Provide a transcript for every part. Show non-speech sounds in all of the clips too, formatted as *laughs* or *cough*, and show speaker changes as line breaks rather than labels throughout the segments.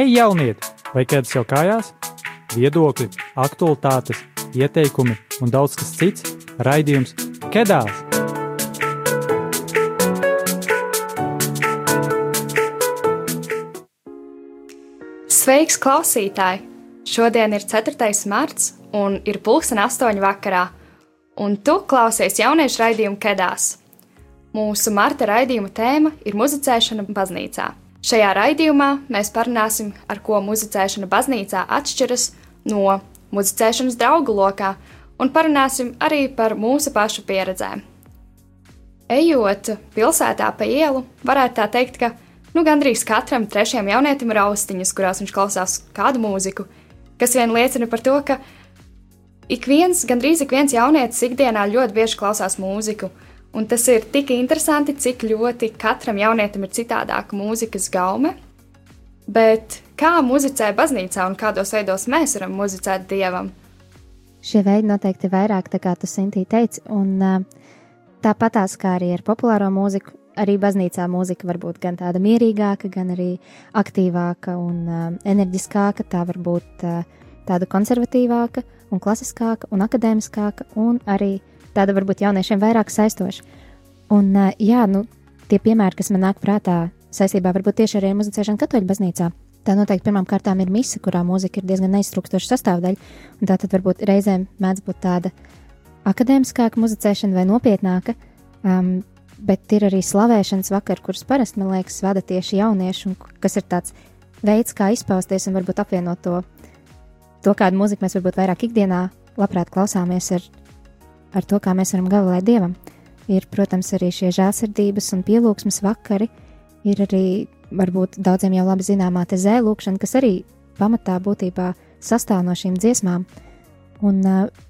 Hei, jaunieti! Vai kāds jau kājās? Viedokļi, aktualitātes, ieteikumi un daudz kas cits - raidījums Kedās!
Sveiks, klausītāji! Šodien ir 4. marts un ir pulksten 8. vakarā, un tu klausies jauniešu raidījumu Kedās. Mūsu marta raidījuma tēma ir muzicēšana baznīcā. Šajā raidījumā mēs parunāsim, ar ko muzicēšana baznīcā atšķiras no muzicēšanas draugu lokā, un parunāsim arī par mūsu pašu pieredzēm. Ejot pilsētā pa ielu, varētu tā teikt, ka nu, gandrīz katram trešajam jaunietim ir austiņas, kurās viņš klausās kādu mūziku, kas vien liecina par to, ka ik viens, gandrīz ik viens jaunietis ikdienā ļoti bieži klausās mūziku. Un tas ir tik interesanti, cik ļoti katram jaunietim ir citādāka mūzikas gaume. Bet kā muzicē baznīcā un kādos veidos mēs varam muzicēt dievam?
Šie veidi noteikti ir vairāk, kā tu Sintī teici, un tāpatās kā arī ar populāro mūziku, arī baznīcā mūzika var būt gan tāda mierīgāka, gan arī aktīvāka un enerģiskāka, tā var būt tāda konservatīvāka un klasiskāka un akadēmiskāka un arī tāda varbūt jauniešiem vairāk saistoša. Un, jā, nu, tie piemēri, kas man nāk prātā saistībā varbūt tieši arī ar muzicēšanu katoļu baznīcā, tā noteikti pirmām kārtām ir mise, kurā mūzika ir diezgan neiztrukstoša sastāvdaļa, un tā tad varbūt reizēm mēdz būt tāda akadēmiskāka muzicēšana vai nopietnāka, um, bet ir arī slavēšanas vakar, kurus parasti, man liekas, vada tieši jaunieši, un kas ir tāds veids, kā izpausties un varbūt apvienot to, to kādu mūziku mēs varbūt vairāk ikdienā labprāt klausāmies ar ar to, kā mēs varam gavilēt dievam. Ir, protams, arī šie žēlsirdības un pielūgsmes vakari, ir arī varbūt daudziem jau labi zināmā te zēlūkšana, kas arī pamatā būtībā sastāv no šīm dziesmām. Un,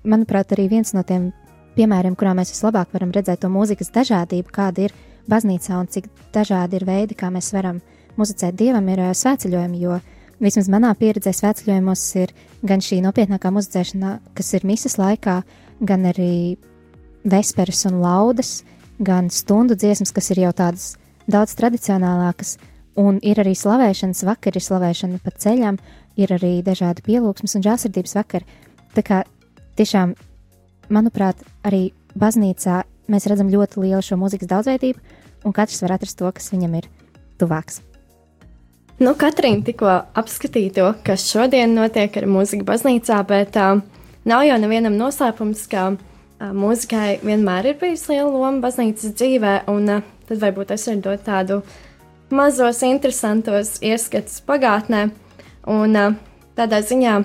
manuprāt, arī viens no tiem piemēriem, kurā mēs vislabāk varam redzēt to mūzikas dažādību, kāda ir baznīcā un cik dažādi ir veidi, kā mēs varam muzicēt dievam, ir svētceļojumi, jo vismaz manā pieredzē svētceļojumos ir gan šī nopietnākā muzicēšana, kas ir misas laikā, gan arī vesperas un laudas, gan stundu dziesmas, kas ir jau tādas daudz tradicionālākas, un ir arī slavēšanas vakari, slavēšana pa ceļam, ir arī dažādi pielūgsmes un žāsirdības vakari. Tā kā tiešām, manuprāt, arī baznīcā mēs redzam ļoti lielu šo mūzikas daudzveidību, un katrs var atrast to, kas viņam ir tuvāks.
Nu, Katrīna tikko apskatīja to, kas šodien notiek ar mūziku baznīcā, bet uh, Nav jau nevienam noslēpums, ka mūzikai vienmēr ir bijusi liela loma baznīcas dzīvē, un tad varbūt es varu dot tādu mazos, interesantos ieskatus pagātnē. Un tādā ziņā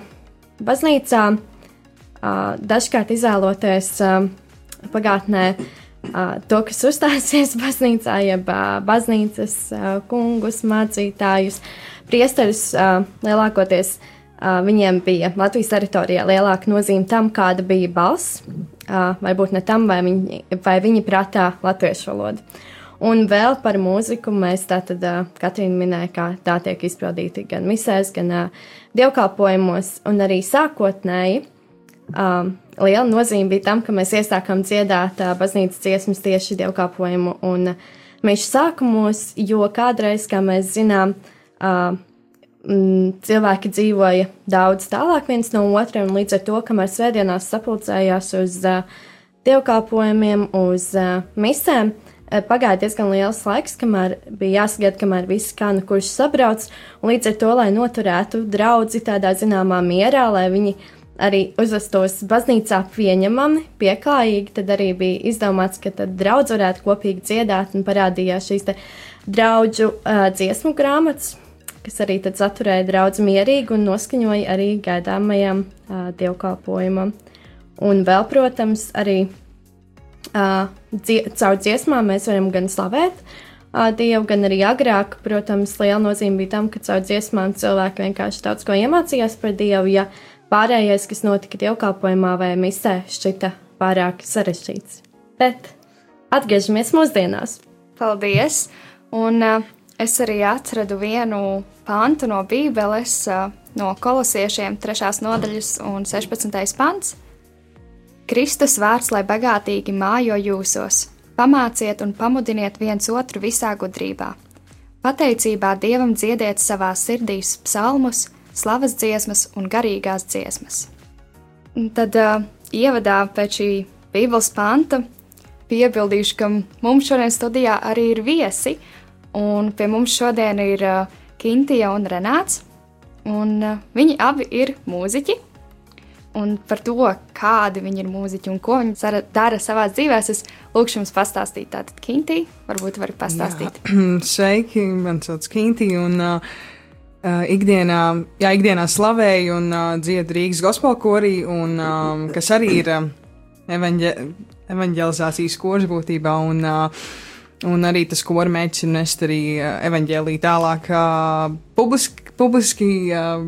baznīcā dažkārt izvēloties uh, pagātnē to, kas uzstāsies *laughs* baznīcā, jeb baznīcas kungus, mācītājus, priesterus lielākoties viņiem bija Latvijas teritorijā lielāka nozīme tam, kāda bija balss, varbūt ne tam, vai viņi, vai viņi prātā latviešu valodu. Un vēl par mūziku mēs tātad, Katrīna minēja, kā tā tiek izpildīta gan misēs, gan dievkalpojumos, un arī sākotnēji liela nozīme bija tam, ka mēs iesākām dziedāt baznīcas dziesmas tieši dievkalpojumu un mēs sākumos, jo kādreiz, kā mēs zinām, uh, cilvēki dzīvoja daudz tālāk viens no otra, un līdz ar to, kamēr svētdienās sapulcējās uz dievkalpojumiem, uz misēm, pagāja diezgan liels laiks, kamēr bija jāsagaida, kamēr visi kanu kurš sabrauc, un līdz ar to, lai noturētu draudzi tādā zināmā mierā, lai viņi arī uzvestos baznīcā pieņemami, pieklājīgi, tad arī bija izdomāts, ka tad draudz varētu kopīgi dziedāt un parādījās šīs te draudžu uh, dziesmu grāmatas, kas arī saturēja draudz mierīgi un noskaņoja arī gaidāmajam uh, dievkalpojumam. Un vēl, protams, arī uh, dzie caur dziesmām mēs varam gan slavēt uh, Dievu, gan arī agrāk, protams, liela nozīme bija tam, ka caur dziesmām cilvēki vienkārši daudz ko iemācījās par Dievu, ja pārējais, kas notika dievkalpojumā vai misē, šķita pārāk sarežģīts. Bet atgriežamies mūsdienās!
Paldies! Un uh, es arī atradu vienu pantu no Bībeles, no kolosiešiem, 3. nodaļas un 16. pants. Kristus vārds, lai bagātīgi mājo jūsos, pamāciet un pamudiniet viens otru visā gudrībā. pateicībā Dievam dziediet savā sirdīs psalmus, slavas dziesmas un garīgās dziesmas. Un tad uh, ievadā pēc šī Bībeles panta piebildīšu, ka mums šodien studijā arī ir viesi, un pie mums šodien ir uh, Kintija un Renāts, un uh, viņi abi ir mūziķi. Un par to, kādi viņi ir mūziķi un ko viņi dara savā dzīvē, es lūkšu jums pastāstīt. Tātad, Kintī, varbūt var pastāstīt.
Jā. *clears throat* Sveiki, man sauc Kintī, un uh, ikdienā, jā, ikdienā slavēju un uh, dziedu Rīgas gospelkorī, un um, kas arī ir uh, evaņģe, evaņģelizācijas kurs būtībā, un, uh, un arī tas kora mērķis ir nest arī evaņģēlī tālāk uh, publiski, publiski uh,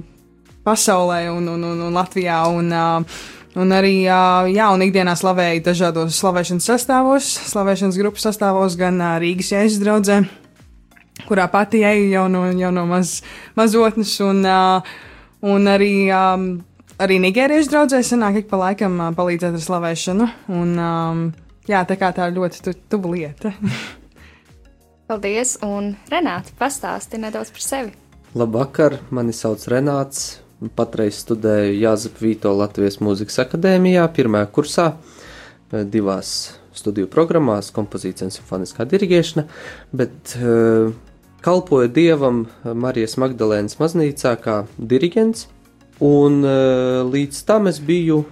pasaulē un, un, un, un Latvijā. Un, uh, Un arī, jā, un ikdienā slavēju dažādos slavēšanas sastāvos, slavēšanas grupu sastāvos, gan Rīgas jēzus draugzē, kurā pati eju jau no, jau no maz, mazotnes, un, un arī, arī Nigēriešu draudzē sanāk ik pa laikam palīdzēt ar slavēšanu. Un, jā, tā kā tā ļoti tu, tuva lieta. *laughs*
Paldies, un Renāti, pastāsti nedaudz par sevi.
Labvakar, mani sauc Renāts, Patreiz studēju Jāzepa Vīto Latvijas Mūzikas akadēmijā, pirmajā kursā, eh, divās studiju programmās, kompozīcija un simfoniskā dirigēšana, bet uh, kalpoju dievam Marijas Magdalēnas maznīcā kā diriģents, un uh, līdz tam es biju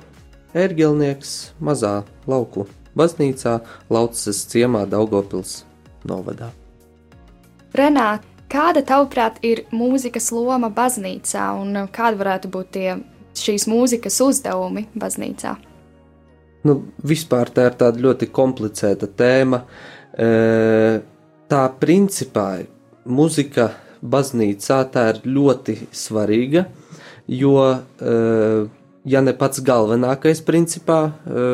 ērgelnieks mazā lauku baznīcā Laucas ciemā Daugopils novadā.
Renāt, Kāda, tavuprāt, ir mūzikas loma baznīcā un kāda varētu būt tie šīs mūzikas uzdevumi baznīcā?
Nu, vispār tā ir tāda ļoti komplicēta tēma. E, tā principā mūzika baznīcā tā ir ļoti svarīga, jo, e, ja ne pats galvenākais principā, e,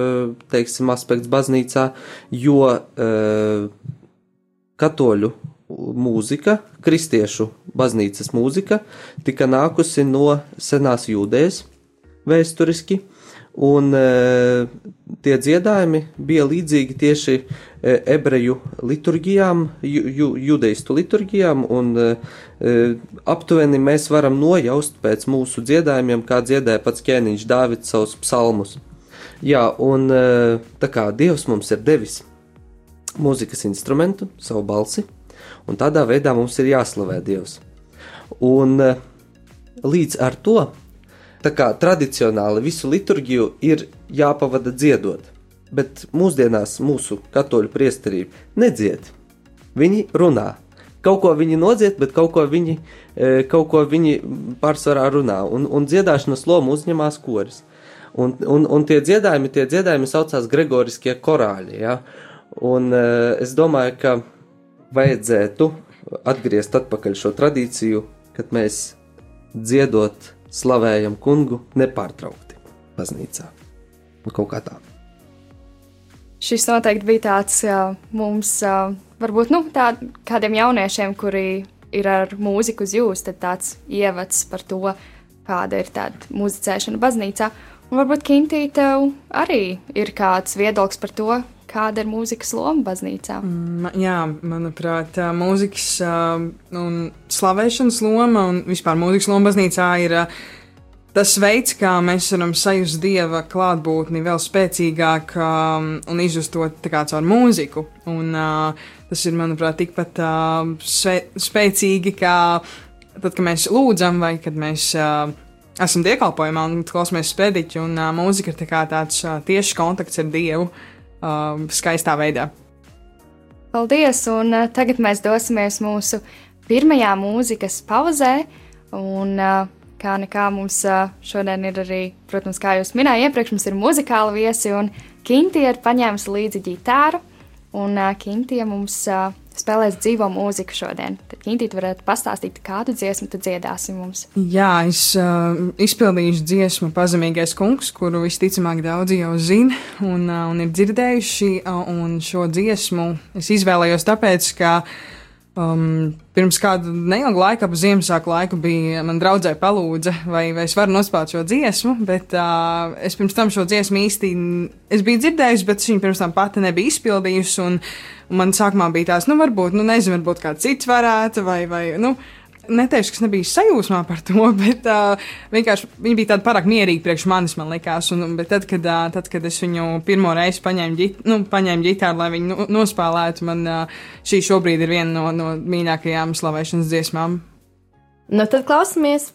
teiksim, aspekts baznīcā, jo katoļu mūzika, kristiešu baznīcas mūzika, tika nākusi no senās jūdējas vēsturiski, un e, tie dziedājumi bija līdzīgi tieši e, ebreju liturgijām, ju, ju, judeistu liturgijām, un e, e, aptuveni mēs varam nojaust pēc mūsu dziedājumiem, kā dziedāja pats ķēniņš Dāvids savus psalmus. Jā, un e, tā kā Dievs mums ir devis mūzikas instrumentu, savu balsi, un tādā veidā mums ir jāslavē Dievs. Un eh, līdz ar to, tā kā tradicionāli visu liturģiju ir jāpavada dziedot, bet mūsdienās mūsu katoļu priesterība nedzied. Viņi runā. Kaut ko viņi nodzied, bet kaut ko viņi, eh, kaut ko viņi pārsvarā runā. Un, un dziedāšanas lomu uzņemās koris. Un, un, un tie dziedājumi, tie dziedājumi saucās Gregoriskie korāļi. Ja? Un uh, es domāju, ka vajadzētu atgriezt atpakaļ šo tradīciju, kad mēs dziedot, slavējam kungu nepārtraukti baznīcā. Nu, kaut kā tā.
Šis noteikti bija tāds jā, mums, varbūt nu, tā, kādiem jauniešiem, kuri ir ar mūziku uz jums, tad tāds ievads par to, kāda ir tāda muzicēšana baznīcā. Un varbūt Kintī tev arī ir kāds viedoklis par to, kāda ir mūzikas loma baznīcā?
Mm, jā, manuprāt, mūzikas un slavēšanas loma un vispār mūzikas loma baznīcā ir tas veids, kā mēs varam sajust dieva klātbūtni vēl spēcīgāk un izjust to caur mūziku. Un, tas ir, manuprāt, tikpat spēcīgi kā tad, kad mēs lūdzam vai kad mēs esam diekalpojumā un klausāmies spēdiķi, un uh, mūzika ir tā tāds uh, tieši kontakts ar Dievu um, skaistā veidā.
Paldies! Un uh, tagad mēs dosimies mūsu pirmajā mūzikas pauzē. Un, uh, kā nekā mums uh, šodien ir arī, protams, kā jūs minējāt, iepriekš mums ir muzikāla viesi, un Kintie ir paņēmusi līdzi ģitāru. Un uh, Kintie mums uh, spēlēs dzīvo mūziku šodien. Tad, Intīt, varētu pastāstīt, kādu dziesmu tu dziedāsi mums?
Jā, es uh, izpildīšu dziesmu Pazemīgais kungs, kuru visticamāk daudzi jau zina un, uh, un ir dzirdējuši. Uh, un šo dziesmu es izvēlējos tāpēc, ka uh, Um, pirms kāda neilga laika, ap Ziemassvētku laiku, bija man draudzē palūdza, vai, vai es varu nospēlēt šo dziesmu, bet uh, es pirms tam šo dziesmu īsti biju dzirdējusi, bet viņa pirms tam pati nebija izpildījusi. Un, un man sākumā bija tās, nu, varbūt, nu, nezinu, varbūt kāds cits varētu, vai, vai, nu, neteikšu, ka es nebiju sajūsmā par to, *laughs* bet uh, vienkārši viņa bija tāda pārāk mierīga priekš manis, man likās. Un, tad, kad, uh, tad, kad es viņu pirmo reizi paņēmu, ģit, nu, paņēmu ģitāru, lai viņu nu, nospēlētu, man uh, šī šobrīd ir viena no, no mīļākajām slavēšanas dziesmām.
Nu, tad klausamies!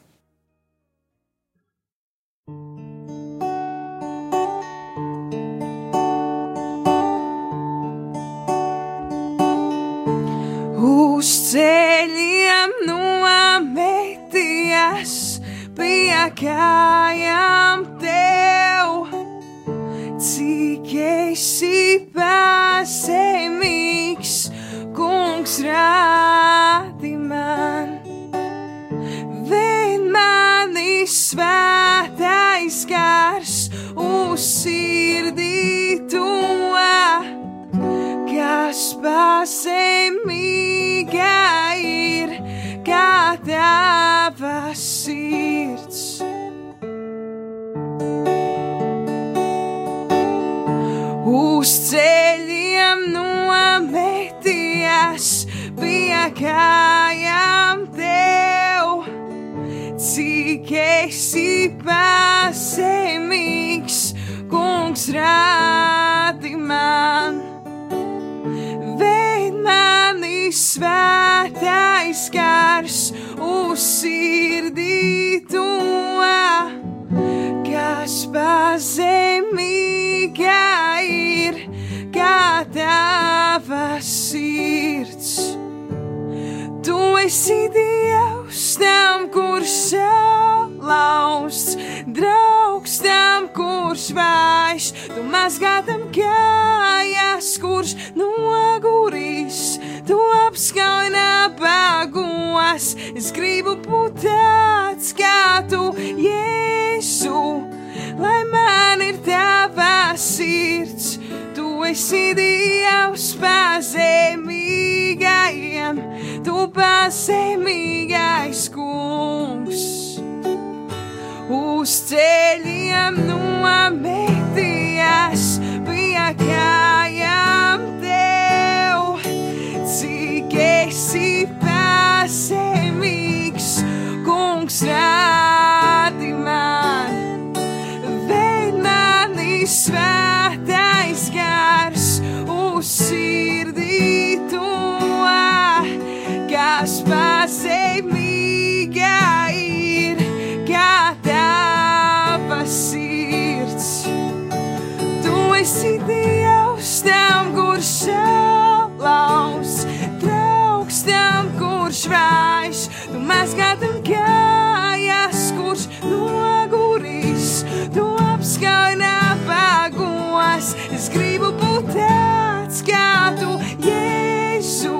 Uz ceļiem nometies pie kājām tev, cik esi pazemīgs, kungs rādi man. Vien mani svētais gars uz sirdī to kas pazemīga ir, kā tava sirds. Uz ceļiem nometies pie kājām tev, cik esi pazemīgs, kungs rādi man svētais gars uz sirdī to, kas pazemīga ir, kā tava sirds. Tu esi Dievs tam, kurš salausts, draugs tam, kurš vājš, tu mazgātam kājas, kurš noguris, tu apskauj nabagos. Es gribu būt tāds kā tu, Jēzu, lai man ir tava sirds. Tu esi Dievs pazemīgajiem, tu pazemīgais kungs. Uz ceļiem nometies pie kājām tev, cik esi pazemīgs, kungs rādi man. Vēd mani svētais gars uz sirdī to, kas pazemīga tam, kurš šalaus, draugs tam, kurš vājš, tu mazgātam kājas, kurš noguris, tu apskauj nabagos. Es gribu būt tāds kā tu, Jēzu,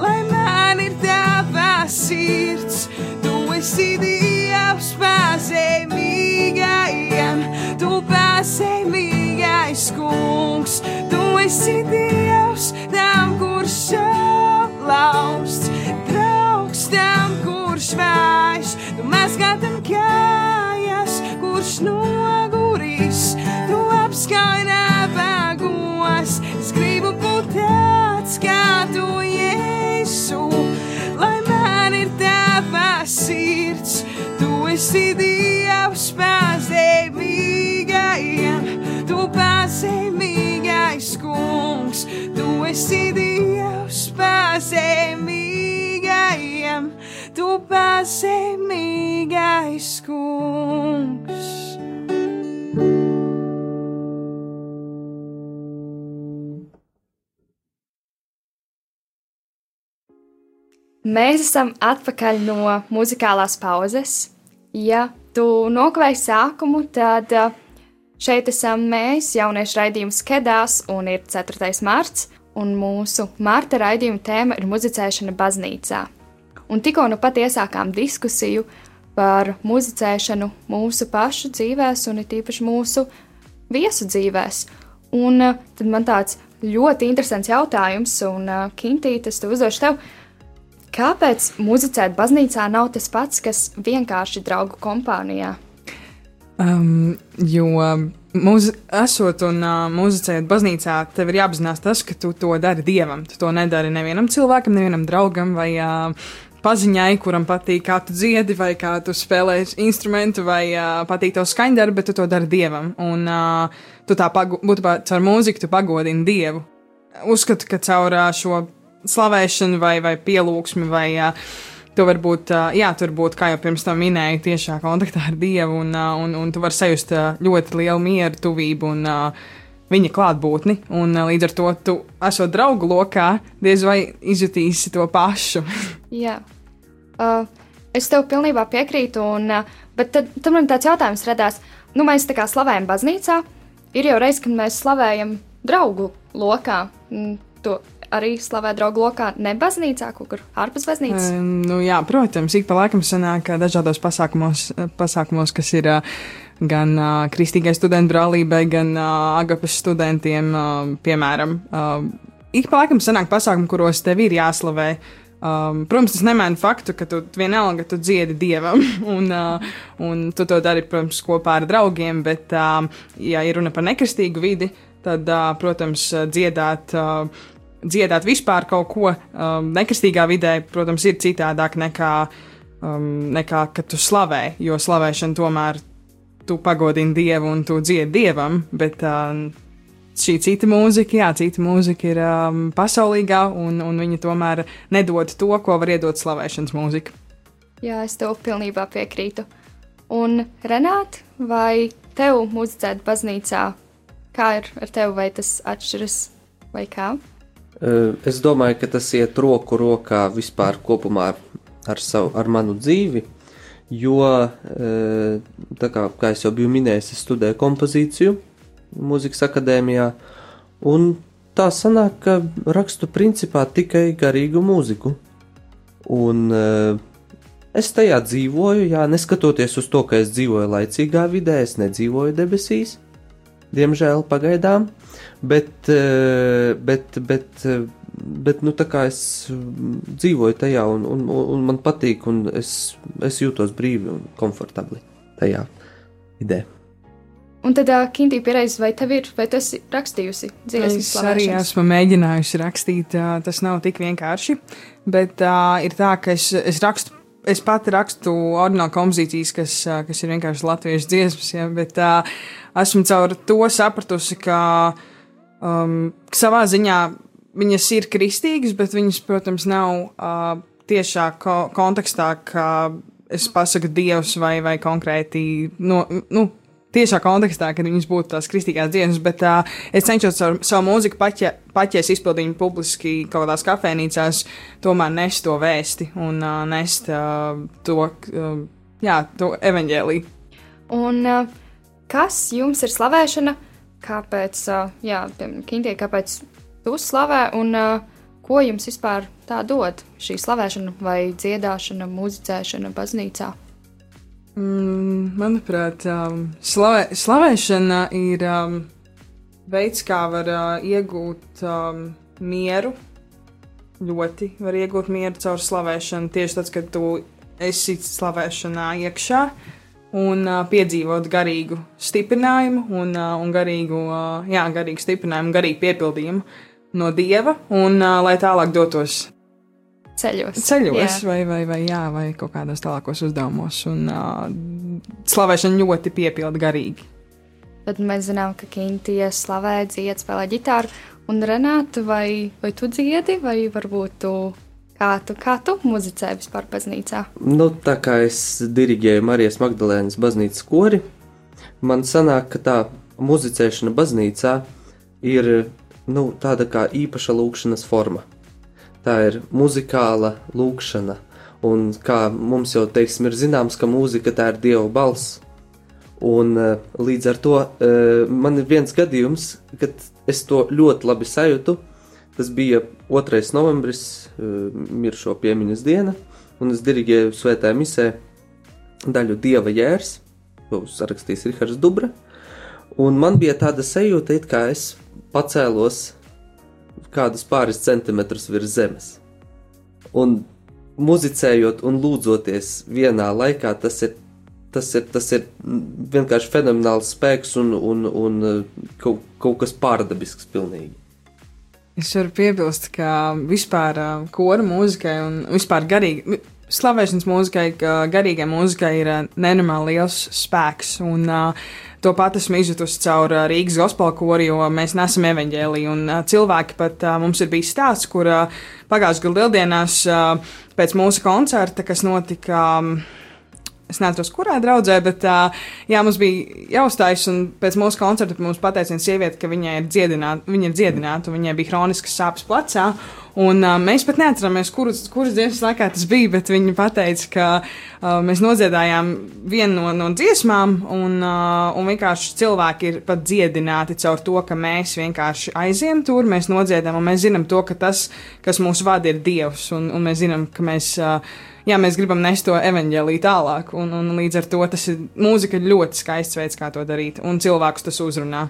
lai man ir tava sirds. Tu esi Dievs pazemīgajiem, tu pazemīgais kungs. Tu esi Dievs tam, kurš šalausts, draugs tam, kurš vājš. Tu mazgātam kājas, kurš noguris, tu apskauj nabagos. Es gribu būt tāds kā tu, tava sirds. Tu esi Dievs pazemīgajiem, tu pazemīgais kungs. Tu esi Dievs pazemīgajiem, tu pazemīgais kungs.
Mēs esam atpakaļ no muzikālās pauzes. Ja tu nokavēji sākumu, tad uh, šeit esam mēs, jauniešu raidījums Kedās, un ir 4. marts, un mūsu marta raidījuma tēma ir muzicēšana baznīcā. Un tikko nu pat iesākām diskusiju par muzicēšanu mūsu pašu dzīvēs, un it īpaši mūsu viesu dzīvēs. Un uh, tad man tāds ļoti interesants jautājums, un uh, Kintīte, es tev uzdošu tev, kāpēc muzicēt baznīcā nav tas pats, kas vienkārši draugu kompānijā?
Um, jo mūzi, esot un uh, muzicējot baznīcā, tev ir jāapzinās tas, ka tu to dari dievam. Tu to nedari nevienam cilvēkam, nevienam draugam vai uh, paziņai, kuram patīk, kā tu dziedi, vai kā tu spēlē instrumentu, vai uh, patīk tev skaņdarbi, bet tu to dari dievam. Un uh, tu tā būtībā caur mūziku tu pagodini dievu. Uzskatu, ka caur uh, šo slavēšanu vai, vai pielūgsmi vai uh, tu vari būt, jā, tur būt, kā jau pirms tam minēju, tiešā kontaktā ar Dievu, un, un, un tu vari sajust ļoti lielu mieru, tuvību un viņa klātbūtni. Un līdz ar to, tu, esot draugu lokā, diez vai izjutīsi to pašu. *laughs*
jā, uh, es tev pilnībā piekrītu, un, uh, bet tad, tad man tāds jautājums radās. Nu, mēs tā kā slavējam baznīcā, ir jau reiz, kad mēs slavējam draugu lokā. To arī slavē draugu lokā, ne baznīcā, kaut kur ārpus baznīcas?
Um, nu, jā, protams, ik pa laikam sanāk dažādos pasākumos, pasākumos kas ir uh, gan uh, Kristīgai studentu brālībai, gan uh, Agapes studentiem, uh, piemēram. Uh, ik pa laikam sanāk pasākumi, kuros tev ir jāslavē. Um, protams, tas nemaina faktu, ka tu vienalga tu dziedi dievam, *laughs* un, uh, un tu to dari, protams, kopā ar draugiem, bet, uh, ja ir runa par nekristīgu vidi, tad, uh, protams, dziedāt uh, dziedāt vispār kaut ko um, nekristīgā vidē, protams, ir citādāk nekā, um, nekā kad tu slavē, jo slavēšana tomēr tu pagodini dievu un tu dziedi dievam, bet um, šī cita mūzika, jā, cita mūzika ir um, pasaulīgā, un, un viņa tomēr nedod to, ko var iedot slavēšanas mūzika.
Jā, es tev pilnībā piekrītu. Un, Renāt, vai tev muzicēt baznīcā, kā ir ar tevi, vai tas atšķiras vai kā?
Es domāju, ka tas iet roku rokā vispār kopumā ar, savu, ar manu dzīvi, jo, kā, kā jau biju minējis, es studēju kompozīciju Mūzikas akadēmijā, un tā sanāk, ka rakstu principā tikai garīgu mūziku. Un es tajā dzīvoju, jā, neskatoties uz to, ka es dzīvoju laicīgā vidē, es nedzīvoju debesīs, diemžēl pagaidām. Bet, eh, bet, bet, eh, bet nu, es dzīvoju tajā, un, un, un man patīk, un es, es jūtos brīvi un komfortabli tajā vidē.
Un tad, uh, Kinti, pierādījis, vai tev ir, vai tu esi rakstījusi dziesmu?
Es arī esmu mēģinājusi rakstīt, uh, tas nav tik vienkārši, bet uh, ir tā, ka es, es rakstu. Es pati rakstu ordinālu kompozīcijas, kas, kas ir vienkārši latviešu dziesmas, ja, bet uh, esmu caur to sapratusi, ka um, savā ziņā viņas ir kristīgas, bet viņas, protams, nav uh, tiešā ko kontekstā, ka es pasaku dievs vai, vai konkrēti, no, nu, tiešā kontekstā, kad viņas būtu tās kristīgās dienas, bet uh, es cenšos ar savu mūziku paķē, paķēs izpildīt publiski kaut kādās kafejnīcās, tomēr nest to vēsti un uh, nest uh, to, uh, jā, to evaņģēliju.
Un uh, kas jums ir slavēšana? kāpēc, jā, piemēram, Kintie, kāpēc tu slavē un ko jums vispār tā dod šī slavēšana vai dziedāšana, muzicēšana baznīcā?
Mm, manuprāt, um, slavē, slavēšana ir um, veids, kā var uh, iegūt um, mieru. Ļoti var iegūt mieru caur slavēšanu. Tieši tad, kad tu esi slavēšanā iekšā, un uh, piedzīvot garīgu stiprinājumu, un, uh, un garīgu, jā, garīgu stiprinājumu, garīgu piepildījumu no dieva, un lai tālāk dotos
ceļos,
ceļos jā. vai, vai, vai, jā, vai kaut kādos tālākos uzdevumos. Un uh, slavēšana ļoti piepilda garīgi.
Tad mēs zinām, ka Kintie slavē, dzied, spēlē ģitāru. Un Renāta, vai, vai tu dziedi, vai varbūt tu Kā tu, kā tu muzicē vispār baznīcā?
Nu, tā kā es diriģēju Marijas Magdalēnas baznīcas kori, man sanāk, ka tā muzicēšana baznīcā ir nu, tāda kā īpaša lūkšanas forma. Tā ir muzikāla lūkšana, un kā mums jau teiksim, ir zināms, ka mūzika tā ir Dieva balss. Un uh, līdz ar to uh, man ir viens gadījums, kad es to ļoti labi sajūtu, Tas bija 2. novembris, eh, miršo piemiņas diena, un es diriģēju svētā misē daļu Dieva jērs, ko sarakstījis Rihards Dubra, un man bija tāda sajūta, it kā es pacēlos kādus pāris centimetrus virs zemes. Un muzicējot un lūdzoties vienā laikā, tas ir, tas ir, tas ir vienkārši fenomenāls spēks un, un, un kaut, kaut kas pārdabisks pilnīgi.
Es varu piebilst, ka vispār kora mūzikai un vispār garīgi. Slavēšanas mūzikai, garīgai mūzikai ir nenormāli liels spēks. Un, uh, To pat esmu izjutusi caur Rīgas gospel kori, jo mēs nesam evaņģēlī. Un uh, cilvēki pat uh, mums ir bijis stāsts, kur uh, pagājušajā gada lieldienās uh, pēc mūsu koncerta, kas notika. Um, es neatceros, kurā draudzē, bet uh, jā, mums bija jāuzstājas, pēc mūsu koncerta mums pateica viena sieviete, ka viņai ir dziedināta, viņa ir dziedināta, un viņai bija hroniskas sāpes plecā. Un, uh, mēs pat neatceramies, kuras, kuras dienas laikā tas bija, bet viņi teica, ka uh, mēs nodziedājām vienu no, no dziesmām, un, uh, un vienkārši cilvēki ir pat dziedināti caur to, ka mēs vienkārši aizjām tur, mēs nodziedām, un mēs zinām to, ka tas, kas mūs vada, ir Dievs, un, un mēs zinām, ka mēs. Uh, jā, mēs gribam nest to evaņģēlīju tālāk, un, un līdz ar to tas ir mūzika ļoti skaists veids, kā to darīt, un cilvēkus tas uzrunā.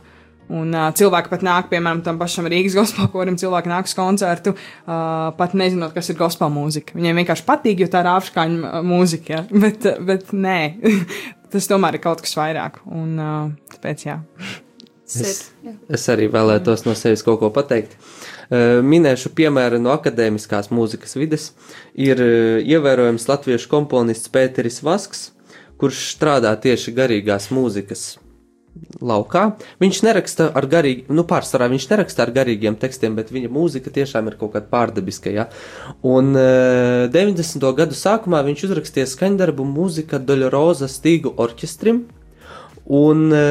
Un uh, cilvēki pat nāk, piemēram, tam pašam Rīgas *laughs* gospel korim, cilvēki nāk uz koncertu, uh, pat nezinot, kas ir gospel mūzika. Viņiem vienkārši patīk, jo tā ir āršķaņa mūzika, ja? *laughs* bet, bet nē, *laughs* tas tomēr ir kaut kas vairāk. Un uh, tāpēc jā.
Es, es arī vēlētos no sevis kaut ko pateikt. Minēšu piemēru no akadēmiskās mūzikas vides. Ir ievērojams latviešu komponists Pēteris Vasks, kurš strādā tieši garīgās mūzikas laukā. Viņš neraksta ar garīgiem, nu, pārsvarā viņš neraksta ar garīgiem tekstiem, bet viņa mūzika tiešām ir kaut kāda pārdabiska. Ja? Un e, eh, 90. gadu sākumā viņš uzrakstīja skaņdarbu mūzika Doļoroza Stīgu orķestrim, un e,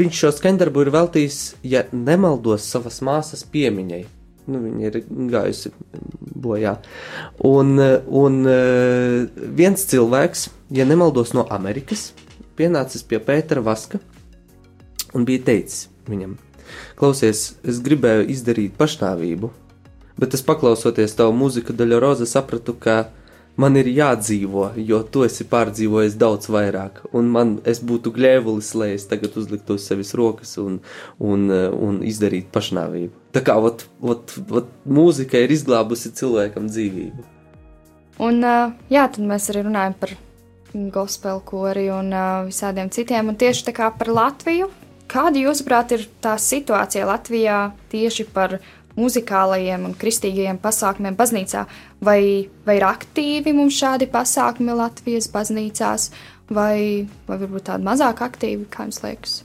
viņš šo skaņdarbu ir veltījis, ja nemaldos, savas māsas piemiņai. Nu, viņa ir gājusi bojā. Un, un viens cilvēks, ja nemaldos no Amerikas, pienācis pie Pētera Vaska un bija teicis viņam: Klausies, es gribēju izdarīt pašnāvību, bet es paklausoties tavu mūziku, Daļa Roza, sapratu, ka man ir jādzīvo, jo tu esi pārdzīvojis daudz vairāk, un man būtu gļēvulis, lai es tagad uzliktu uz sevis rokas un, un, un izdarītu pašnāvību. Tā kā ot, ot, ot, mūzika ir izglābusi cilvēkam dzīvību.
Un, jā, tad mēs arī runājam par gospel kori un visādiem citiem, un tieši tā kā par Latviju. Kāda, jūsuprāt, ir tā situācija Latvijā tieši par muzikālajiem un kristīgajiem pasākumiem baznīcā, vai, vai ir aktīvi mums šādi pasākumi Latvijas baznīcās, vai, vai varbūt tādi mazāk aktīvi, kā jums liekas?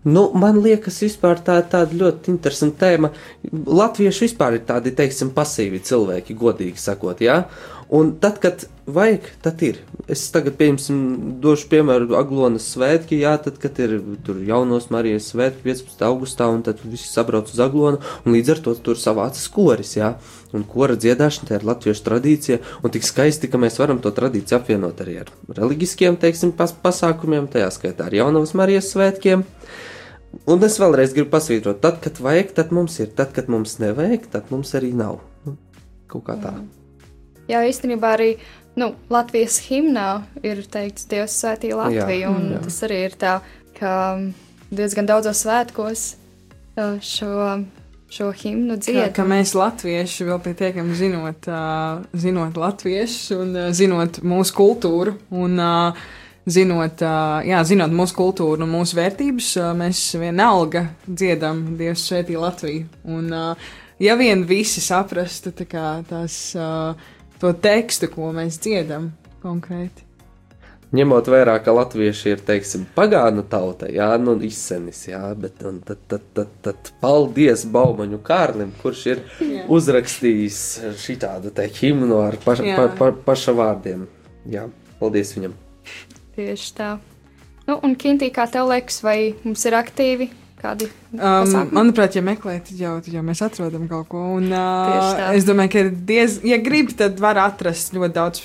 Nu, man liekas, vispār tā ir tāda ļoti interesanta tēma. Latvieši vispār ir tādi, teiksim, pasīvi cilvēki, godīgi sakot, jā. Ja? Un tad, kad vajag, tad ir. Es tagad, piemēram, došu piemēru Aglonas svētki, jā, tad, kad ir tur jaunos Marijas svētki 15. augustā, un tad visi sabrauc uz Aglonu, un līdz ar to tur savācas koris, jā. Un kora dziedāšana tā ir latviešu tradīcija, un tik skaisti, ka mēs varam to tradīciju apvienot arī ar reliģiskiem, teiksim, pas pasākumiem, tajā skaitā ar jaunavas Marijas svētkiem. Un es vēlreiz gribu pasvītrot, tad, kad vajag, tad mums ir, tad, kad mums nevajag, tad mums arī nav. Nu, kaut kā tā. Mm.
Jā, īstenībā arī nu, Latvijas himnā ir teikts, Dievs svētī Latviju. Jā, un jā. tas arī ir tā, ka diezgan daudzos svētkos šo, šo himnu dziedam.
Ka, ka mēs latvieši vēl pietiekami zinot, uh, zinot latviešu un uh, zinot mūsu kultūru un uh, zinot, uh, jā, zinot mūsu kultūru un mūsu vērtības, uh, mēs vienalga dziedam Dievs svētī Latviju. Un, uh, ja vien visi saprastu tā kā tās. Uh, to tekstu, ko mēs dziedam konkrēti.
Ņemot vērā, ka latvieši ir, teiksim, pagānu tauta, jā, nu, izsenis, jā, bet tad, tad, tad, tad paldies Baumaņu Kārlim, kurš ir jā. uzrakstījis šitādu te himnu ar paša, pa, pa, paša vārdiem. Jā, paldies viņam.
Tieši tā. Nu, un Kintī, kā tev liekas, vai mums ir aktīvi Kādi
um, manuprāt, ja meklē, tad jau, tad jau mēs atrodam kaut ko. Un, uh, es domāju, ka, diez, ja grib, tad var atrast ļoti daudz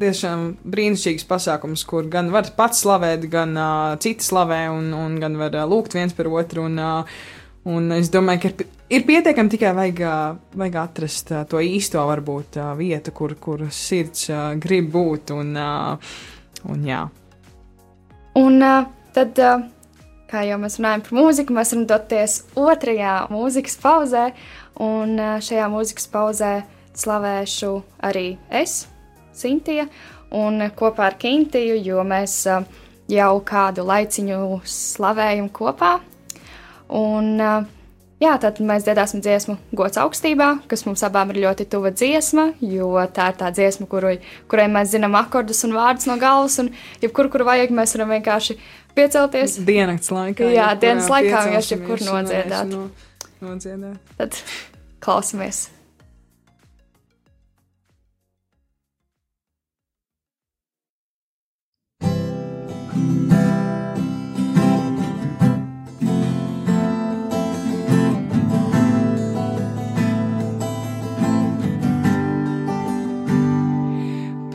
tiešām brīnišķīgs pasākums, kur gan var pats slavēt, gan uh, citi slavē, un, un gan var uh, lūgt viens par otru. Un, uh, un es domāju, ka ir, ir pietiekami tikai vajag, uh, vajag atrast uh, to īsto varbūt uh, vietu, kur, kur sirds uh, grib būt. Un, uh, un, jā.
un uh, tad. Uh, kā jau mēs runājam par mūziku, mēs varam doties otrajā mūzikas pauzē. Un šajā mūzikas pauzē slavēšu arī es, Sintija, un kopā ar Kintiju, jo mēs uh, jau kādu laiciņu slavējam kopā. Un, uh, jā, tad mēs dziedāsim dziesmu Gods augstībā, kas mums abām ir ļoti tuva dziesma, jo tā ir tā dziesma, kuru, kurai mēs zinām akordus un vārdus no galvas, un jebkur, kur vajag, mēs varam vienkārši piecelties.
Diennakts laikā.
Jā, dienas laikā vienkārši jebkur nodziedāt.
No, nodziedāt.
Tad klausamies!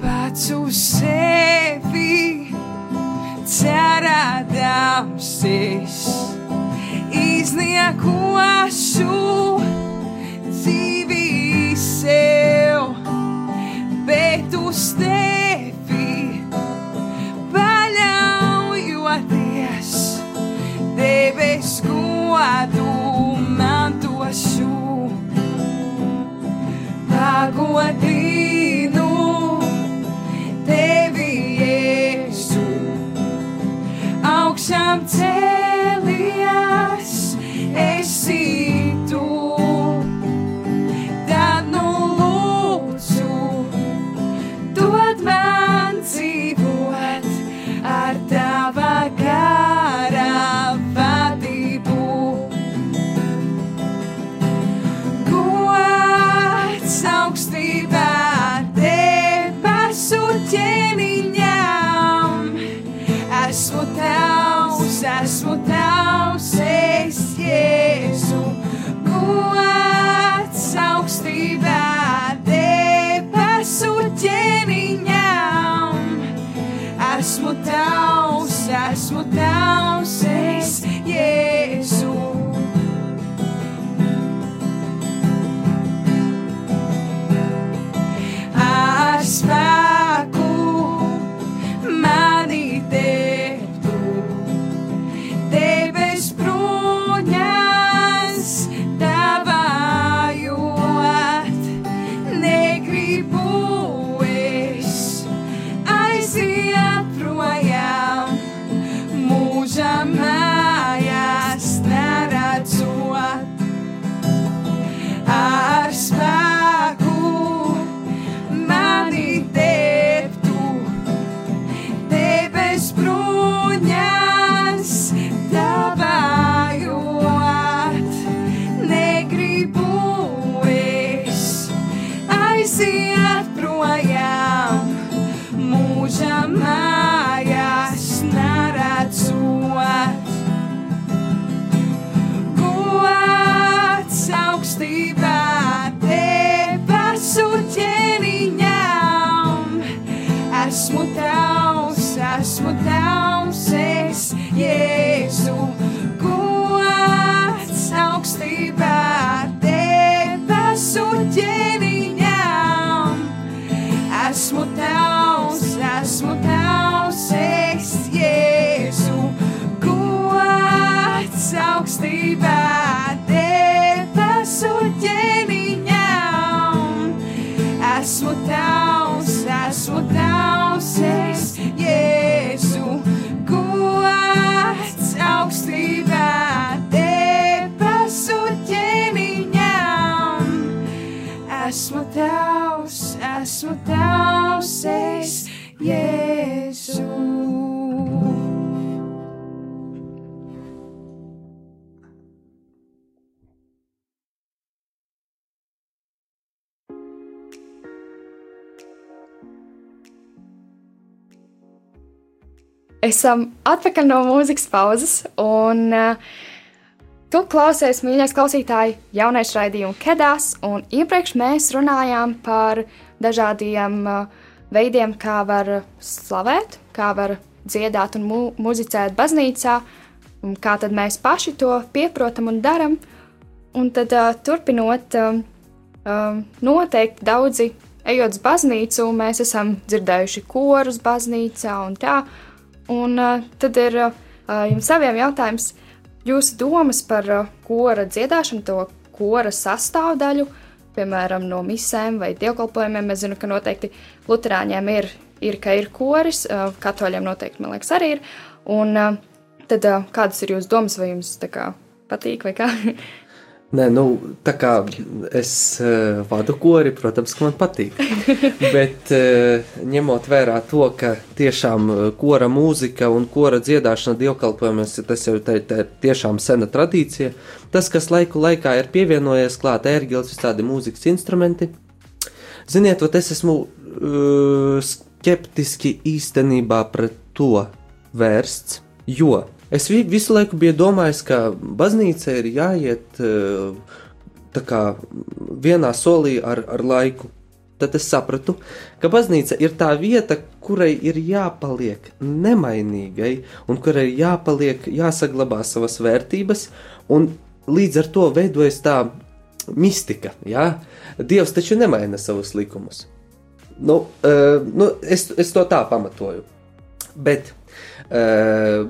Pats uz sevi cerēdams es izniekošu dzīvi
Esam atpakaļ no mūzikas pauzes, un uh, tu klausies, mīļais klausītāji, jaunais raidījums Kedās, un iepriekš mēs runājām par dažādiem uh, veidiem, kā var slavēt, kā var dziedāt un mu muzicēt baznīcā, un kā tad mēs paši to pieprotam un daram. Un tad uh, turpinot, noteikti daudzi ejot uz baznīcu, mēs esam dzirdējuši korus baznīcā un tā. Un uh, tad ir uh, jums saviem jautājums, jūsu domas par uh, kora dziedāšanu, to kora sastāvdaļu, piemēram, no misēm vai dievkalpojumiem. Es zinu, ka noteikti luterāņiem ir, ir, ka ir koris, uh, katoļiem noteikti, man liekas, arī ir. Un uh, tad uh, kādas ir jūsu domas, vai jums tā kā patīk vai kā? *laughs*
Nē, nu, tā kā es uh, vadu kori, protams, ka man patīk. *laughs* Bet uh, ņemot vērā to, ka tiešām kora mūzika un kora dziedāšana dievkalpojumos, tas jau tā ir tiešām sena tradīcija. Tas, kas laiku laikā ir pievienojies klāt ērgils, visādi mūzikas instrumenti. Ziniet, vat es esmu uh, skeptiski īstenībā pret to vērsts, jo Es visu laiku biju domājis, ka baznīca ir jāiet eh, kā, vienā solī ar, ar laiku. Tad es sapratu, ka baznīca ir tā vieta, kurai ir jāpaliek nemainīgai, un kurai ir jāpaliek, jāsaglabā savas vērtības, un līdz ar to veidojas tā mistika. Ja? Dievs taču nemaina savus likumus. Nu, uh, nu, es, es to tā pamatoju. Bet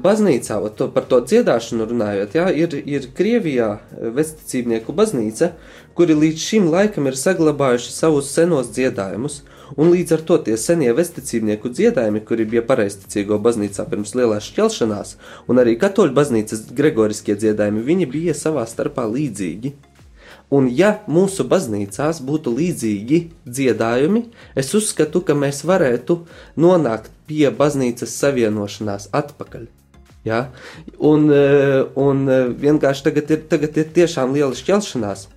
baznīcā, to, par to dziedāšanu runājot, jā, ir, ir Krievijā vesticībnieku baznīca, kuri līdz šim laikam ir saglabājuši savus senos dziedājumus, un līdz ar to tie senie vesticībnieku dziedājumi, kuri bija pareizticīgo baznīcā pirms lielās šķelšanās, un arī katoļu baznīcas gregoriskie dziedājumi, viņi bija savā starpā līdzīgi. Un, ja mūsu baznīcās būtu līdzīgi dziedājumi, es uzskatu, ka mēs varētu nonākt pie baznīcas savienošanās atpakaļ. Ja? Un, e, un e, vienkārši tagad ir, tagad ir tiešām liela šķelšanās.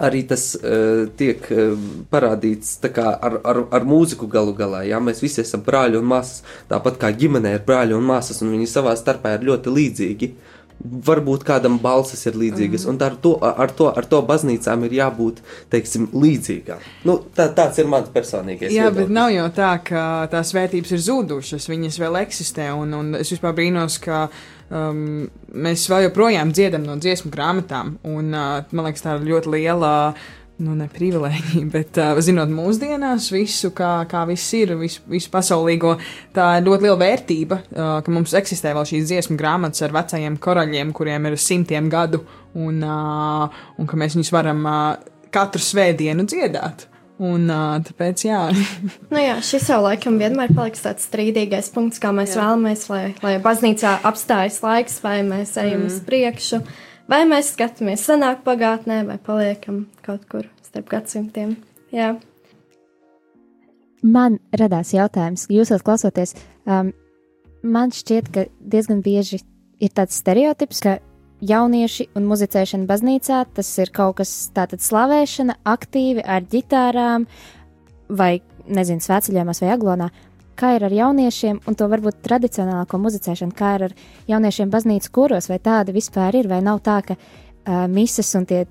Arī tas uh, tiek uh, parādīts ar, ar, ar mūziku galu galā. Ja? Mēs visi esam brāļi un māsas, tāpat kā ģimenē ir brāļi un māsas, un viņi savā starpā ir ļoti līdzīgi. Uh, varbūt kādam balsis ir līdzīgas, mm. un ar to, ar, to, ar to baznīcām ir jābūt, teiksim, līdzīgām. Nu, tā, tāds ir mans personīgais.
Jā, viedoklis. bet nav jau tā, ka tās vērtības ir zudušas, viņas vēl eksistē, un, un es vispār brīnos, ka um, mēs vēl joprojām dziedam no dziesmu grāmatām, un uh, man liekas, tā ir ļoti liela. Uh, nu, ne privilēģija, *laughs* bet uh, zinot mūsdienās visu, kā, kā viss ir, visu, visu pasaulīgo, tā ir ļoti liela vērtība, uh, ka mums eksistē vēl šīs dziesmu grāmatas ar vecajiem karaļiem, kuriem ir simtiem gadu, un, uh, un ka mēs viņus varam uh, katru svētdienu dziedāt. Un, uh, tāpēc, jā. *laughs*
nu, jā, šis jau laikam vienmēr paliks tāds strīdīgais punkts, kā mēs jā. vēlamies, lai, lai baznīcā apstājas laiks, vai mēs ejam mm. uz priekšu. Uh, Vai mēs skatāmies senāk pagātnē, vai paliekam kaut kur starp gadsimtiem? Jā.
Man radās jautājums, jūs klausoties, um, man šķiet, ka diezgan bieži ir tāds stereotips, ka jaunieši un muzicēšana baznīcā tas ir kaut kas tāds slavēšana, aktīvi ar ģitārām vai, nezinu, svētceļojumos vai aglonā kā ir ar jauniešiem, un to varbūt tradicionālāko muzicēšanu, kā ir ar jauniešiem baznīcas kuros, vai tāda vispār ir, vai nav tā, ka uh, misas un tie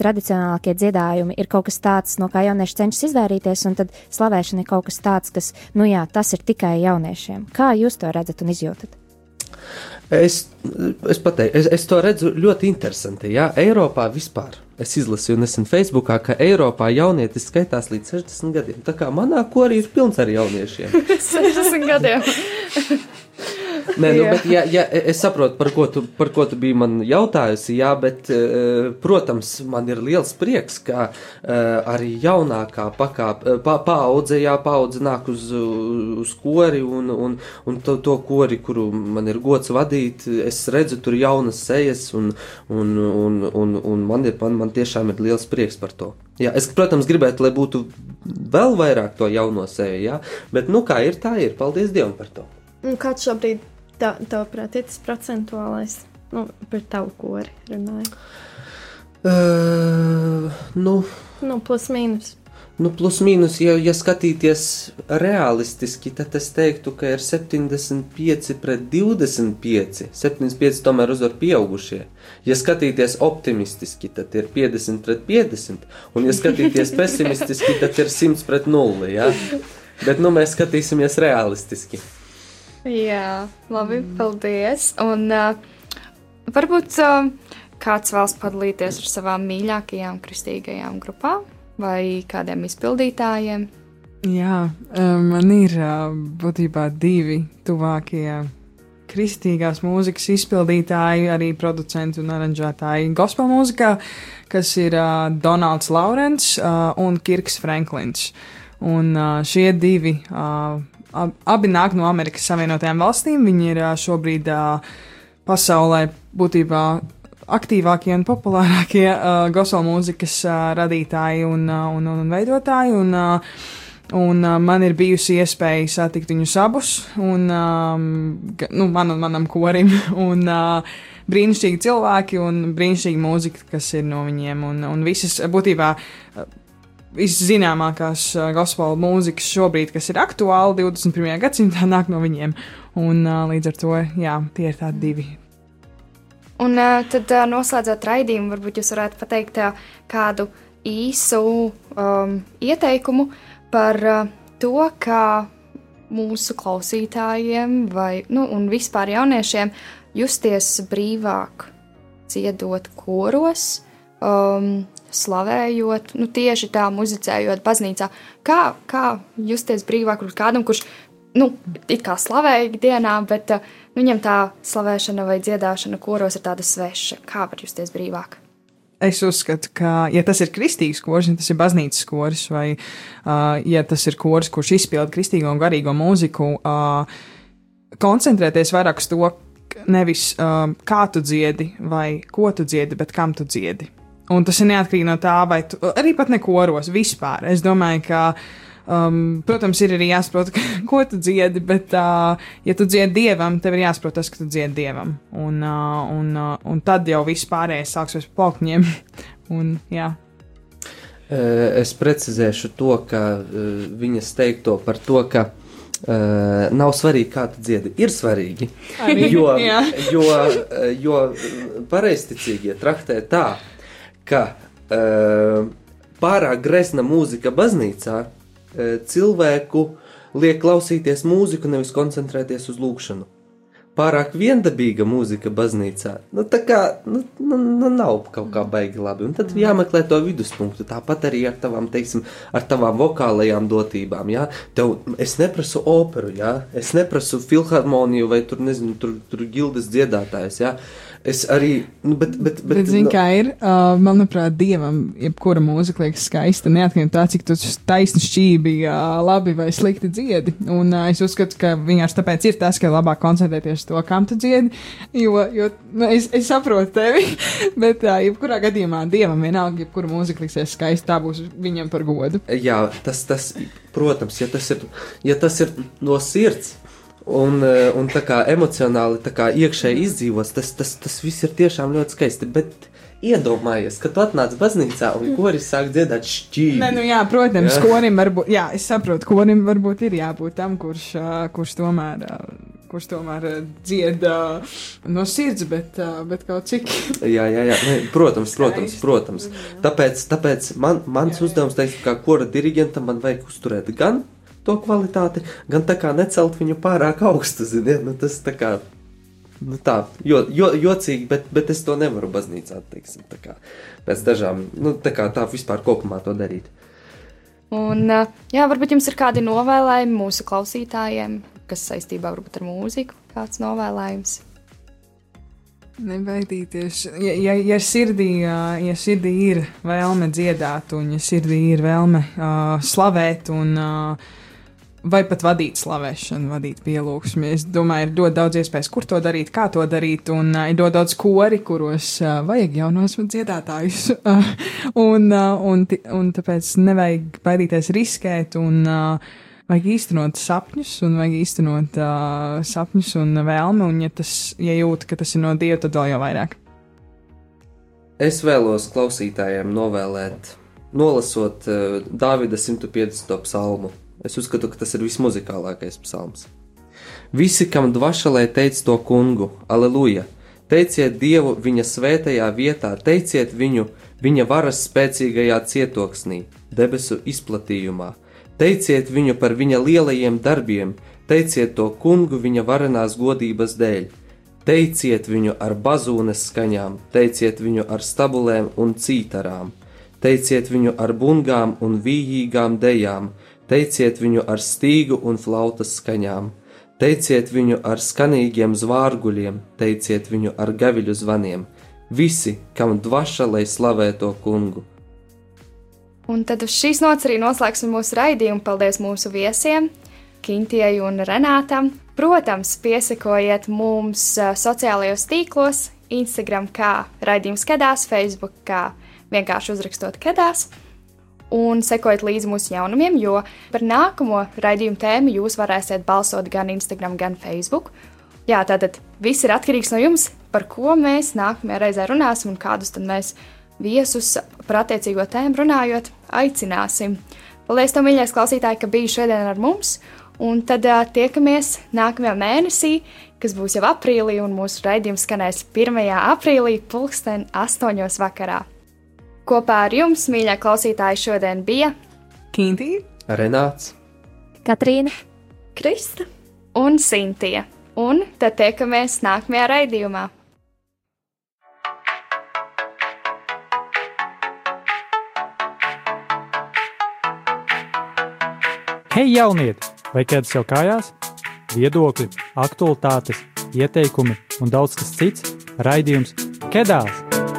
tradicionālākie dziedājumi ir kaut kas tāds, no kā jaunieši cenšas izvairīties, un tad slavēšana ir kaut kas tāds, kas, nu jā, tas ir tikai jauniešiem. Kā jūs to redzat un izjūtat?
Es, es pateiktu, es, es to redzu ļoti interesanti. Jā, Eiropā vispār. Es izlasīju nesen Facebookā, ka Eiropā jaunietis skaitās līdz 60 gadiem. Tā kā manā korī ir pilns ar jauniešiem. *laughs*
60 gadiem. *laughs*
Nē, nu, bet, ja, ja, es saprotu, par ko, tu, par ko tu biji man jautājusi, jā, bet, eh, protams, man ir liels prieks, ka eh, arī jaunākā pakāp, eh, pa, paudze, jā, paudze nāk uz, uz kori un, un, un to, to kori, kuru man ir gods vadīt, es redzu tur jaunas sejas un, un, un, un, un man, ir, man, man tiešām ir liels prieks par to. Jā, es, protams, gribētu, lai būtu vēl vairāk to jauno seju, jā, bet, nu, kā ir, tā ir. Paldies Dievam par to.
Un kāds šobrīd tā, tavuprāt, ir tas procentuālais, nu, par tavu kori runāju?
Uh, nu,
nu, plus mīnus.
Nu, plus mīnus, ja, ja skatīties realistiski, tad es teiktu, ka ir 75 pret 25. 75 tomēr uzvar pieaugušie. Ja skatīties optimistiski, tad ir 50 pret 50. Un, ja skatīties *laughs* pesimistiski, tad ir 100 pret 0. Ja? Bet nu, mēs skatīsimies realistiski.
Jā, labi, mm. paldies. Un uh, varbūt uh, kāds vēlas padalīties ar savām mīļākajām kristīgajām grupām vai kādiem izpildītājiem?
Jā, um, man ir uh, būtībā divi tuvākie kristīgās mūzikas izpildītāji, arī producenti un aranžētāji gospel mūzikā, kas ir uh, Donalds Laurents uh, un Kirks Franklins. Un šie divi, ab, abi nāk no Amerikas Savienotajām valstīm. Viņi ir šobrīd pasaulē būtībā aktīvākie un populārākie uh, gospel mūzikas uh, radītāji un, uh, un, un, un veidotāji. Un, uh, Un uh, man ir bijusi iespēja satikt viņus abus, un um, nu, man un manam korim. *laughs* Un, uh, brīnišķīgi cilvēki un brīnišķīga mūzika, kas ir no viņiem. Un, un visas, būtībā, viszināmākās gospel mūzikas šobrīd, kas ir aktuāli 21. gadsimtā, nāk no viņiem. Un līdz ar to, jā, tie ir tādi divi
Un tad noslēdzot raidījumu, varbūt jūs varētu pateikt kādu īsu um, ieteikumu par uh, to, kā mūsu klausītājiem vai nu, vispār jauniešiem justies brīvāk, dziedot koros, um, slavējot, nu, tieši tā muzicējot baznīcā. Kā, kā justies brīvāk ar kādam, kurš nu, it kā slavēja ikdienā, bet uh, nu, viņam tā slavēšana vai dziedāšana koros ir tāda sveša. Kā var justies brīvāk?
Es uzskatu, ka, ja tas ir kristīgs koris, ja tas ir baznīcas koris, vai uh, ja tas ir koris, kurš izpilda kristīgo un garīgo mūziku, uh, koncentrēties vairāk uz to, nevis uh, kā tu dziedi vai ko tu dziedi, bet kam tu dziedi. Un tas ir neatkarīgi no tā, vai tu, arī pat ne koros vispār. Es domāju, ka Um, protams, ir arī jāsaprot, *laughs* ko tu dziedi, bet, uh, ja tu dziedi dievam, tev ir jāsaprot tas, ka tu dziedi dievam. Un, uh, un, uh, un tad jau viss pārējais sāksies par plaukņiem. *laughs* un, jā.
es precizēšu to, ka uh, viņas teikto par to, ka uh, nav svarīgi, kā tu dziedi. Ir svarīgi,
Arī,
jo, *laughs* jo, jo pareizticīgie traktē tā, ka uh, pārāk gresna mūzika baznīcā E, cilvēku liek klausīties mūziku, nevis koncentrēties uz lūkšanu. Pārāk viendabīga mūzika baznīcā, nu tā kā nu, nu, nu nav kaut kā baigi labi. Un tad jāmeklē to viduspunktu. Tāpat arī ar tavām, teiksim, ar tavām vokālajām dotībām. Jā? Tev, es neprasu operu, jā? es neprasu filharmoniju vai tur, nezinu, tur, tur gildes dziedātājs. Jā? Es arī, nu, bet, bet, bet,
bet zini, no... kā ir, uh, manuprāt, dievam, jebkura mūzika liekas skaista, neatkarīgi no tā, cik tu taisni šķībi, uh, labi vai slikti dziedi. Un uh, es uzskatu, ka vienkārši tāpēc ir tas, ka labāk koncentrēties to, kam tu dziedi, jo, jo nu, es, es saprotu tevi, *laughs* bet uh, jebkurā gadījumā dievam vienalga, jebkura mūzika liksies skaista, tā būs viņam par godu.
Jā, tas, tas, protams, ja tas ir, ja tas ir no sirds un, eh, un tā kā emocionāli tā kā iekšēji izdzīvots, tas, tas, tas viss ir tiešām ļoti skaisti. Bet iedomājies, ka tu atnāc baznīcā un koris sāk dziedāt šķīvi.
Nē, nu jā, protams, jā. korim varbūt, jā, es saprotu, korim varbūt ir jābūt tam, kurš, kurš tomēr. Kurš tomēr dzied uh, no sirds, bet, uh, bet kaut cik. *laughs*
jā, jā, jā. Ne, protams, protams, protams. Tāpēc, tāpēc man, mans jā, uzdevums, teiksim, kā kora diriģentam, man vajag uzturēt gan to kvalitāti, gan tā kā necelt viņu pārāk augstu. Ziniet, nu, tas tā kā. Nu tā, jo, jo, jocīgi, bet, bet es to nevaru baznīcā, teiksim, tā kā pēc dažām, nu, tā kā tā vispār kopumā to darīt.
Un, jā, varbūt jums ir kādi novēlējumi mūsu klausītājiem, kas saistībā varbūt ar mūziku, kāds novēlējums?
Nebaidīties. Ja, ja, ja, sirdī, ja sirdī ir vēlme dziedāt, un ja sirdī ir vēlme uh, slavēt un uh, vai pat vadīt slavēšanu, vadīt pielūgsmi. Es domāju, ir ļoti daudz iespējas, kur to darīt, kā to darīt, un uh, ir ļoti daudz kori, kuros uh, vajag jaunos dziedātājus. *laughs* Un, uh, un, un tāpēc nevajag baidīties riskēt, un uh, vajag īstenot sapņus, un vajag īstenot uh, sapņus un vēlmi, un ja tas, ja jūt, ka tas ir no Dieva, tad vēl jau vairāk.
Es vēlos klausītājiem novēlēt, nolasot uh, Dāvida 150. psalmu Es uzskatu, ka tas ir vismuzikālākais psalms. Visi, kam dvašalē teic to kungu, aleluja! Teiciet Dievu viņa svētajā vietā, teiciet viņu viņa varas spēcīgajā cietoksnī, debesu izplatījumā. Teiciet viņu par viņa lielajiem darbiem, teiciet to kungu viņa varenās godības dēļ. Teiciet viņu ar bazūnes skaņām, teiciet viņu ar stabulēm un cītarām, teiciet viņu ar bungām un vījīgām dejām, Teiciet viņu ar stīgu un flautas skaņām, Teiciet viņu ar skanīgiem zvārguļiem, teiciet viņu ar gaviļu zvaniem. Visi, kam dvaša, lai slavē to kungu.
Un tad uz šīs nots arī noslēgsim mūsu raidījumu. Paldies mūsu viesiem, Kintijai un Renātam. Protams, piesakojiet mums uh, sociālajos tīklos, Instagram kā raidījums kedās, Facebook kā vienkārši uzrakstot kedās. Un sekojiet līdzi mūsu jaunumiem, jo par nākamo raidījumu tēmu jūs varēsiet balsot gan Instagram, gan Facebook. Jā, tātad viss ir atkarīgs no jums, par ko mēs nākamajā reizē runāsim un kādus tad mēs viesus par attiecīgo tēmu runājot aicināsim. Paldies, tev, mīļais klausītāji, ka biji šodien ar mums! Un tad uh, tiekamies nākamajā mēnesī, kas būs jau aprīlī, un mūsu raidījums skanēs 1. aprīlī, pulksten 8. vakarā. Kopā ar jums, mīļā klausītāji, šodien bija
Kintī,
Renāts,
Katrīna,
Krista!
un Sintija. Un tad tiekamies nākamajā raidījumā.
Hei, jaunieti! Vai ķēdes jau kājās? Viedokļi, aktualitātes, ieteikumi un daudz kas cits - raidījums Kedās!